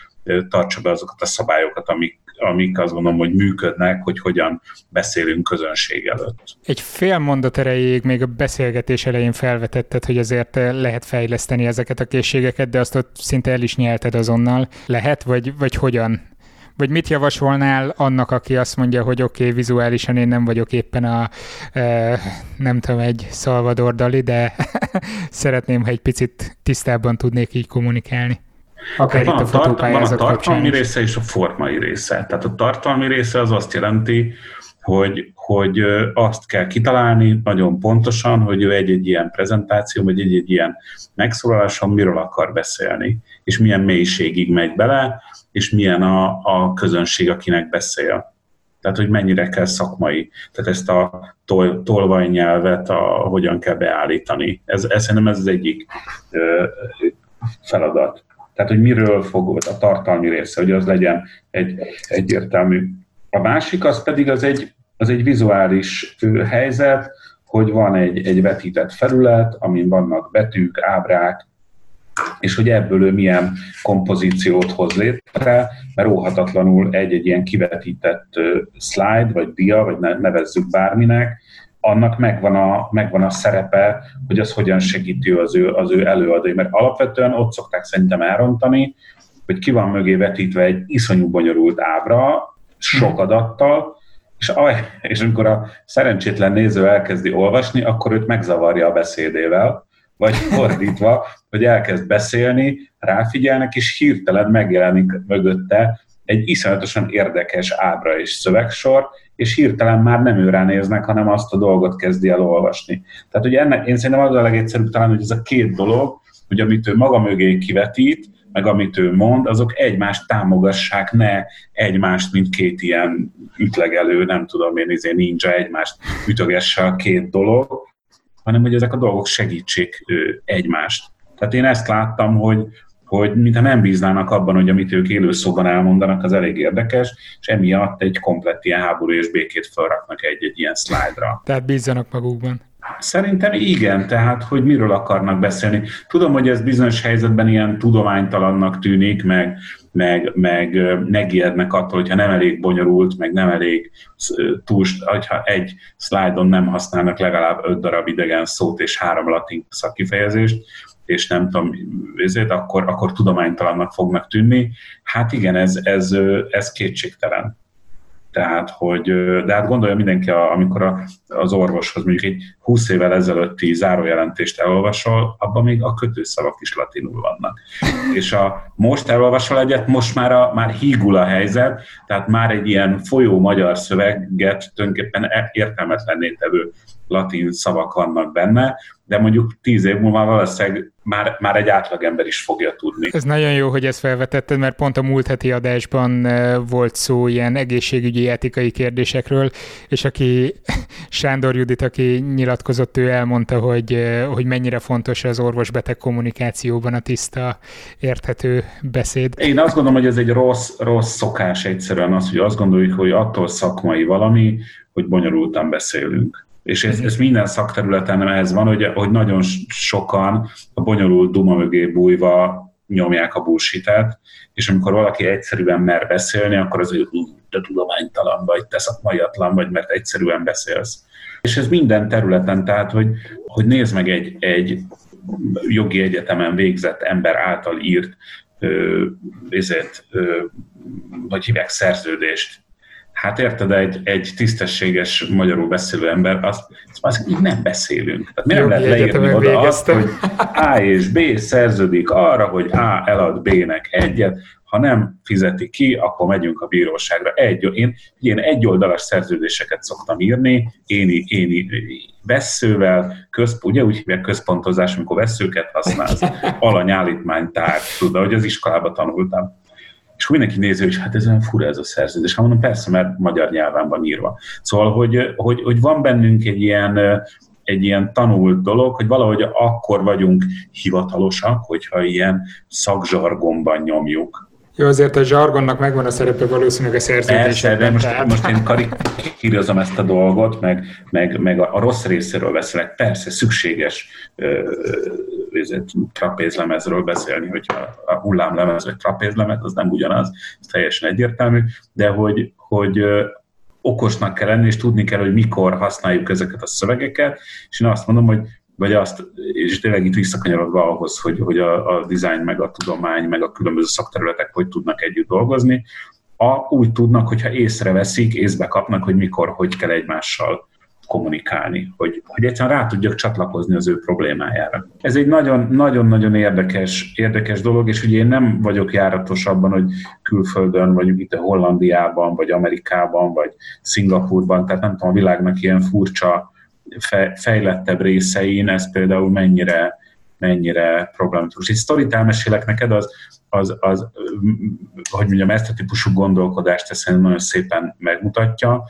tartsa be azokat a szabályokat, amik, amik azt gondolom, hogy működnek, hogy hogyan beszélünk közönség előtt. Egy fél mondat erejéig még a beszélgetés elején felvetetted, hogy azért lehet fejleszteni ezeket a készségeket, de azt ott szinte el is nyelted azonnal. Lehet, vagy, vagy hogyan? Vagy mit javasolnál annak, aki azt mondja, hogy oké, okay, vizuálisan én nem vagyok éppen a, e, nem tudom, egy Salvador Dali, de *laughs* szeretném, ha egy picit tisztábban tudnék így kommunikálni. Akár van, itt a, tart, van a tartalmi része és a formai része. Tehát a tartalmi része az azt jelenti, hogy, hogy azt kell kitalálni nagyon pontosan, hogy ő egy-egy ilyen prezentáció, vagy egy-egy ilyen megszólaláson miről akar beszélni, és milyen mélységig megy bele, és milyen a, a közönség, akinek beszél. Tehát, hogy mennyire kell szakmai. Tehát ezt a tol, tolvajnyelvet, a, hogyan kell beállítani. Ez, ez szerintem ez az egyik ö, feladat. Tehát, hogy miről fog a tartalmi része, hogy az legyen egy egyértelmű. A másik az pedig az egy, az egy vizuális helyzet, hogy van egy, egy vetített felület, amin vannak betűk, ábrák, és hogy ebből ő milyen kompozíciót hoz létre, mert óhatatlanul egy-egy ilyen kivetített slide, vagy dia, vagy nevezzük bárminek, annak megvan a, megvan a szerepe, hogy az hogyan segíti az ő, az ő előadói. Mert alapvetően ott szokták szerintem elrontani, hogy ki van mögé vetítve egy iszonyú bonyolult ábra, sok adattal, és, aj, és amikor a szerencsétlen néző elkezdi olvasni, akkor őt megzavarja a beszédével, vagy *laughs* fordítva, hogy elkezd beszélni, ráfigyelnek, és hirtelen megjelenik mögötte egy iszonyatosan érdekes ábra és szövegsor, és hirtelen már nem őrá néznek, hanem azt a dolgot kezdi el olvasni. Tehát ugye ennek, én szerintem az a legegyszerűbb talán, hogy ez a két dolog, hogy amit ő maga mögé kivetít, meg amit ő mond, azok egymást támogassák, ne egymást, mint két ilyen ütlegelő, nem tudom én, izé ninja egymást ütögesse a két dolog, hanem hogy ezek a dolgok segítsék egymást. Tehát én ezt láttam, hogy, hogy mintha nem bíznának abban, hogy amit ők élőszóban elmondanak, az elég érdekes, és emiatt egy komplett ilyen háború és békét felraknak egy-egy ilyen szlájdra. Tehát bízzanak magukban. Szerintem igen, tehát hogy miről akarnak beszélni. Tudom, hogy ez bizonyos helyzetben ilyen tudománytalannak tűnik, meg, meg, meg megijednek attól, hogyha nem elég bonyolult, meg nem elég túl, hogyha egy szlájdon nem használnak legalább öt darab idegen szót és három latin szakkifejezést, és nem tudom, ezért, akkor, akkor tudománytalannak fognak tűnni. Hát igen, ez, ez, ez kétségtelen. Tehát, hogy, de hát gondolja mindenki, amikor a, az orvoshoz mondjuk egy 20 évvel ezelőtti zárójelentést elolvasol, abban még a kötőszavak is latinul vannak. És a most elolvasol egyet, most már, a, már hígul a helyzet, tehát már egy ilyen folyó magyar szöveget tulajdonképpen e- értelmetlenné tevő latin szavak vannak benne, de mondjuk tíz év múlva valószínűleg már, már egy átlagember is fogja tudni. Ez nagyon jó, hogy ezt felvetetted, mert pont a múlt heti adásban volt szó ilyen egészségügyi etikai kérdésekről, és aki *laughs* Sándor Judit, aki nyilatkozott, ő elmondta, hogy, hogy mennyire fontos az orvos-beteg kommunikációban a tiszta, érthető beszéd. Én azt gondolom, hogy ez egy rossz, rossz szokás egyszerűen az, hogy azt gondoljuk, hogy attól szakmai valami, hogy bonyolultan beszélünk. És ez, ez minden szakterületen ez van, hogy, hogy nagyon sokan a bonyolult duma mögé bújva nyomják a bullshit és amikor valaki egyszerűen mer beszélni, akkor az, hogy te tudománytalan vagy, te szakmaiatlan vagy, mert egyszerűen beszélsz. És ez minden területen, tehát, hogy, hogy nézd meg egy, egy jogi egyetemen végzett ember által írt ö, ezért, ö, vagy hívják szerződést, Hát érted, egy, egy tisztességes magyarul beszélő ember, azt, azt így nem beszélünk. Tehát mi nem lehet leírni oda azt, hogy A és B szerződik arra, hogy A elad B-nek egyet, ha nem fizeti ki, akkor megyünk a bíróságra. Egy, én, én egyoldalas szerződéseket szoktam írni, éni, éni veszővel, közp, ugye úgy hívják központozás, amikor veszőket használsz, *laughs* alanyállítmánytár, tudod, hogy az iskolába tanultam és akkor mindenki nézi, hogy hát ez olyan fura ez a szerződés. Hát mondom, persze, mert magyar nyelven van írva. Szóval, hogy, hogy, hogy van bennünk egy ilyen, egy ilyen tanult dolog, hogy valahogy akkor vagyunk hivatalosak, hogyha ilyen szakzsargonban nyomjuk. Jó, azért a zsargonnak megvan a szerepe valószínűleg a szerződésben. de most, tehát... most én karikírozom ezt a dolgot, meg, meg, meg a, a rossz részéről beszélek. Persze szükséges ö, trapézlemezről beszélni, hogyha a hullámlemez vagy trapézlemez, az nem ugyanaz, ez teljesen egyértelmű, de hogy, hogy okosnak kell lenni, és tudni kell, hogy mikor használjuk ezeket a szövegeket, és én azt mondom, hogy vagy azt, és tényleg itt visszakanyarodva ahhoz, hogy, hogy a, a design, meg a tudomány, meg a különböző szakterületek hogy tudnak együtt dolgozni, a, úgy tudnak, hogyha észreveszik, észbe kapnak, hogy mikor, hogy kell egymással kommunikálni, hogy, hogy egyszerűen rá tudjak csatlakozni az ő problémájára. Ez egy nagyon-nagyon érdekes, érdekes dolog, és ugye én nem vagyok járatos abban, hogy külföldön, vagy itt a Hollandiában, vagy Amerikában, vagy Szingapurban, tehát nem tudom, a világnak ilyen furcsa fejlettebb részein ez például mennyire, mennyire problematikus. Egy sztorit elmesélek neked, az, az, az, hogy mondjam, ezt a típusú gondolkodást ezt nagyon szépen megmutatja.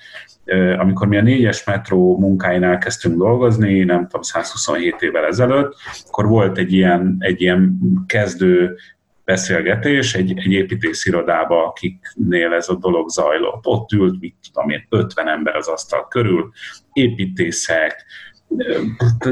Amikor mi a négyes metró munkáin elkezdtünk dolgozni, nem tudom, 127 évvel ezelőtt, akkor volt egy ilyen, egy ilyen kezdő beszélgetés egy, egy építészirodába, akiknél ez a dolog zajlott. Ott ült, mit tudom én, 50 ember az asztal körül, építészek,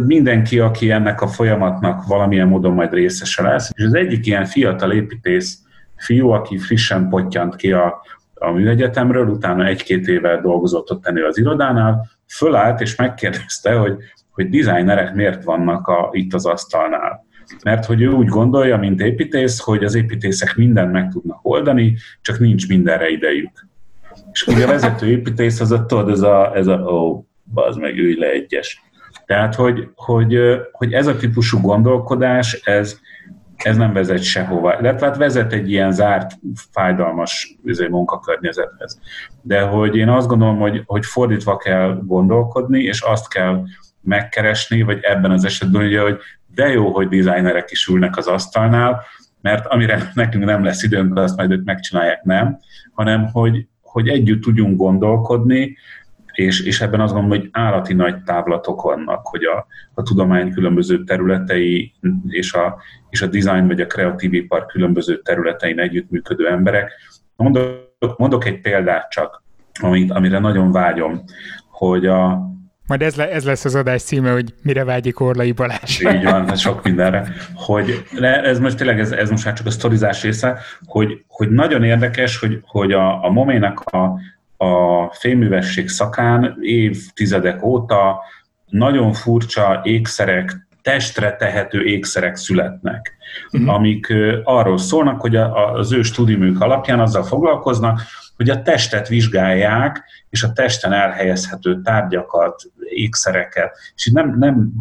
mindenki, aki ennek a folyamatnak valamilyen módon majd részese lesz. És az egyik ilyen fiatal építész fiú, aki frissen pottyant ki a, a műegyetemről, utána egy-két éve dolgozott ott ennél az irodánál, fölállt és megkérdezte, hogy, hogy designerek miért vannak a, itt az asztalnál mert hogy ő úgy gondolja, mint építész, hogy az építészek mindent meg tudnak oldani, csak nincs mindenre idejük. És ugye a vezető építész az a, tudod, ez a, ez a ó, az meg ülj le egyes. Tehát, hogy, hogy, hogy ez a típusú gondolkodás, ez, ez nem vezet sehova. De hát vezet egy ilyen zárt, fájdalmas izé, munkakörnyezethez. De hogy én azt gondolom, hogy, hogy fordítva kell gondolkodni, és azt kell megkeresni, vagy ebben az esetben ugye, hogy de jó, hogy designerek is ülnek az asztalnál, mert amire nekünk nem lesz időnk, azt majd ők megcsinálják, nem, hanem hogy, hogy együtt tudjunk gondolkodni, és, és ebben azt gondolom, hogy állati nagy távlatok vannak, hogy a, a tudomány különböző területei és a, és a design vagy a kreatív ipar különböző területein együttműködő emberek. Mondok, mondok egy példát csak, amit, amire nagyon vágyom, hogy a, majd ez, le, ez lesz az adás címe, hogy mire vágyik Orlai Balázs. Így van, *laughs* sok mindenre. Hogy ez most tényleg, ez, ez most már csak a sztorizás része, hogy, hogy nagyon érdekes, hogy, hogy a, a Moménak a, a fémművesség szakán évtizedek óta nagyon furcsa ékszerek, testre tehető ékszerek születnek, uh-huh. amik arról szólnak, hogy az ő stúdiumük alapján azzal foglalkoznak, hogy a testet vizsgálják, és a testen elhelyezhető tárgyakat, ékszereket, és itt nem, nem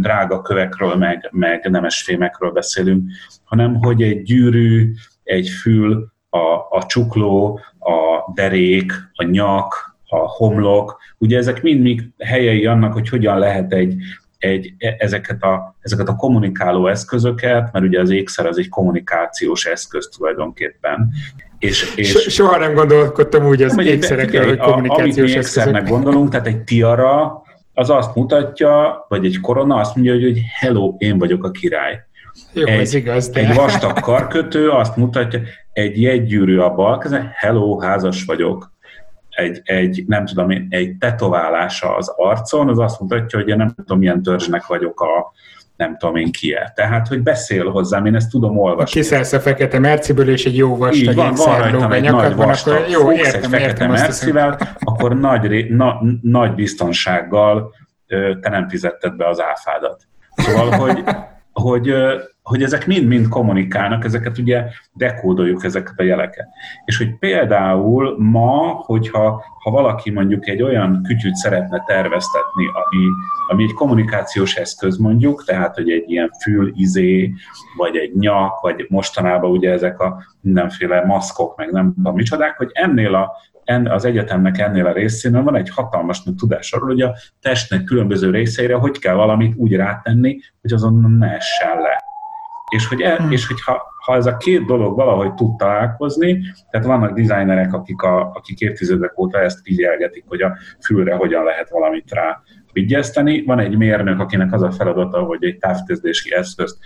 drága kövekről, meg, meg nemes fémekről beszélünk, hanem hogy egy gyűrű, egy fül, a, a csukló, a derék, a nyak, a homlok, ugye ezek mind helyei annak, hogy hogyan lehet egy, egy, e, ezeket, a, ezeket a kommunikáló eszközöket, mert ugye az ékszer az egy kommunikációs eszköz tulajdonképpen. És, és so, soha nem gondolkodtam úgy az ékszerekről, hogy kommunikációs. Amit mi gondolunk, tehát egy tiara, az azt mutatja, vagy egy korona azt mondja, hogy, hogy hello, én vagyok a király. Jó, egy, ez igaz, de... egy vastag karkötő azt mutatja, egy jegygyűrű a bal hello, házas vagyok egy, egy, nem tudom én, egy tetoválása az arcon, az azt mutatja, hogy én nem tudom, milyen törzsnek vagyok a, nem tudom én ki -e. Tehát, hogy beszél hozzám, én ezt tudom olvasni. Kiszállsz a fekete merciből, és egy jó vastag Így van, van rajtam egy nagy vastag, akkor, jó, értem, egy fekete értem mercivel, akkor nagy, na, nagy biztonsággal te nem fizetted be az áfádat. Szóval, hogy, hogy, hogy ezek mind-mind kommunikálnak, ezeket ugye dekódoljuk ezeket a jeleket. És hogy például ma, hogyha ha valaki mondjuk egy olyan kütyűt szeretne terveztetni, ami, ami egy kommunikációs eszköz mondjuk, tehát hogy egy ilyen fülizé, vagy egy nyak, vagy mostanában ugye ezek a mindenféle maszkok, meg nem tudom micsodák, hogy ennél a az egyetemnek ennél a részénél van egy hatalmas tudás arról, hogy a testnek különböző részeire hogy kell valamit úgy rátenni, hogy azon ne essen le. És hogy, el, hmm. és hogy ha, ha ez a két dolog valahogy tud találkozni, tehát vannak designerek, akik, a, akik évtizedek óta ezt figyelgetik, hogy a fülre hogyan lehet valamit rá vigyezteni. Van egy mérnök, akinek az a feladata, hogy egy távközlési eszközt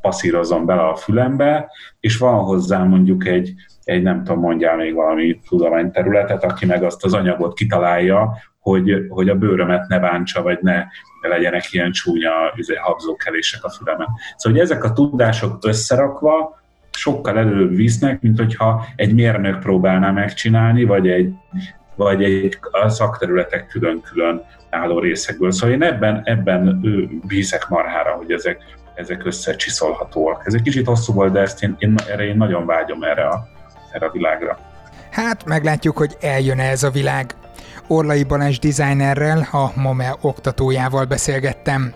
passzírozzon bele a fülembe, és van hozzá mondjuk egy, egy nem tudom, mondjál még valami tudományterületet, aki meg azt az anyagot kitalálja, hogy, hogy a bőrömet ne bántsa, vagy ne legyenek ilyen csúnya izé, habzókelések a fülemen. Szóval, hogy ezek a tudások összerakva sokkal előbb visznek, mint hogyha egy mérnök próbálná megcsinálni, vagy egy, vagy egy a szakterületek külön-külön álló részekből. Szóval én ebben, ebben bízek marhára, hogy ezek, ezek összecsiszolhatóak. Ez egy kicsit hosszú volt, de ezt én, én, erre én nagyon vágyom erre a, erre a világra. Hát meglátjuk, hogy eljön ez a világ. Orlai Balázs designerrel, a MOME oktatójával beszélgettem.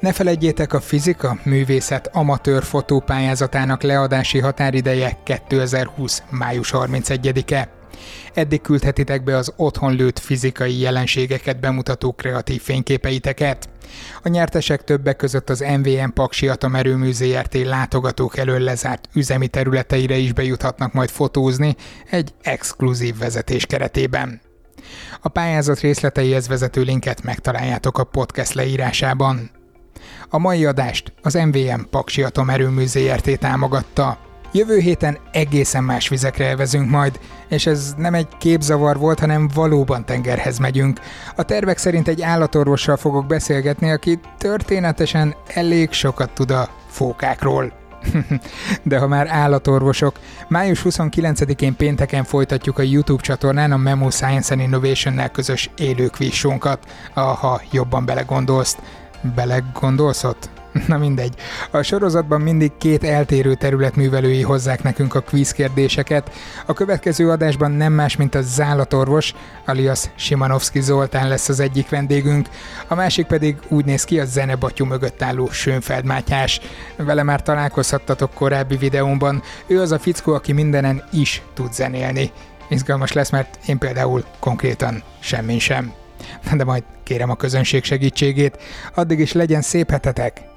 Ne felejtjétek a fizika művészet amatőr fotópályázatának leadási határideje 2020. május 31-e. Eddig küldhetitek be az otthon lőtt fizikai jelenségeket bemutató kreatív fényképeiteket. A nyertesek többek között az MVM Paksi Atomerőmű ZRT látogatók elől lezárt üzemi területeire is bejuthatnak majd fotózni egy exkluzív vezetés keretében. A pályázat részleteihez vezető linket megtaláljátok a podcast leírásában. A mai adást az MVM Paksi Atomerőmű ZRT támogatta. Jövő héten egészen más vizekre elvezünk majd, és ez nem egy képzavar volt, hanem valóban tengerhez megyünk. A tervek szerint egy állatorvossal fogok beszélgetni, aki történetesen elég sokat tud a fókákról. *laughs* De ha már állatorvosok, május 29-én pénteken folytatjuk a YouTube csatornán a Memo Science and Innovation-nel közös élőkvísunkat, ha jobban belegondolsz. Belegondolsz? *laughs* Na mindegy. A sorozatban mindig két eltérő terület művelői hozzák nekünk a quiz kérdéseket. A következő adásban nem más, mint a zállatorvos, alias Simanovski Zoltán lesz az egyik vendégünk, a másik pedig úgy néz ki a zenebatyú mögött álló Sönfeld Mátyás. Vele már találkozhattatok korábbi videómban, ő az a fickó, aki mindenen is tud zenélni. Izgalmas lesz, mert én például konkrétan semmin sem. De majd kérem a közönség segítségét. Addig is legyen szép hetetek.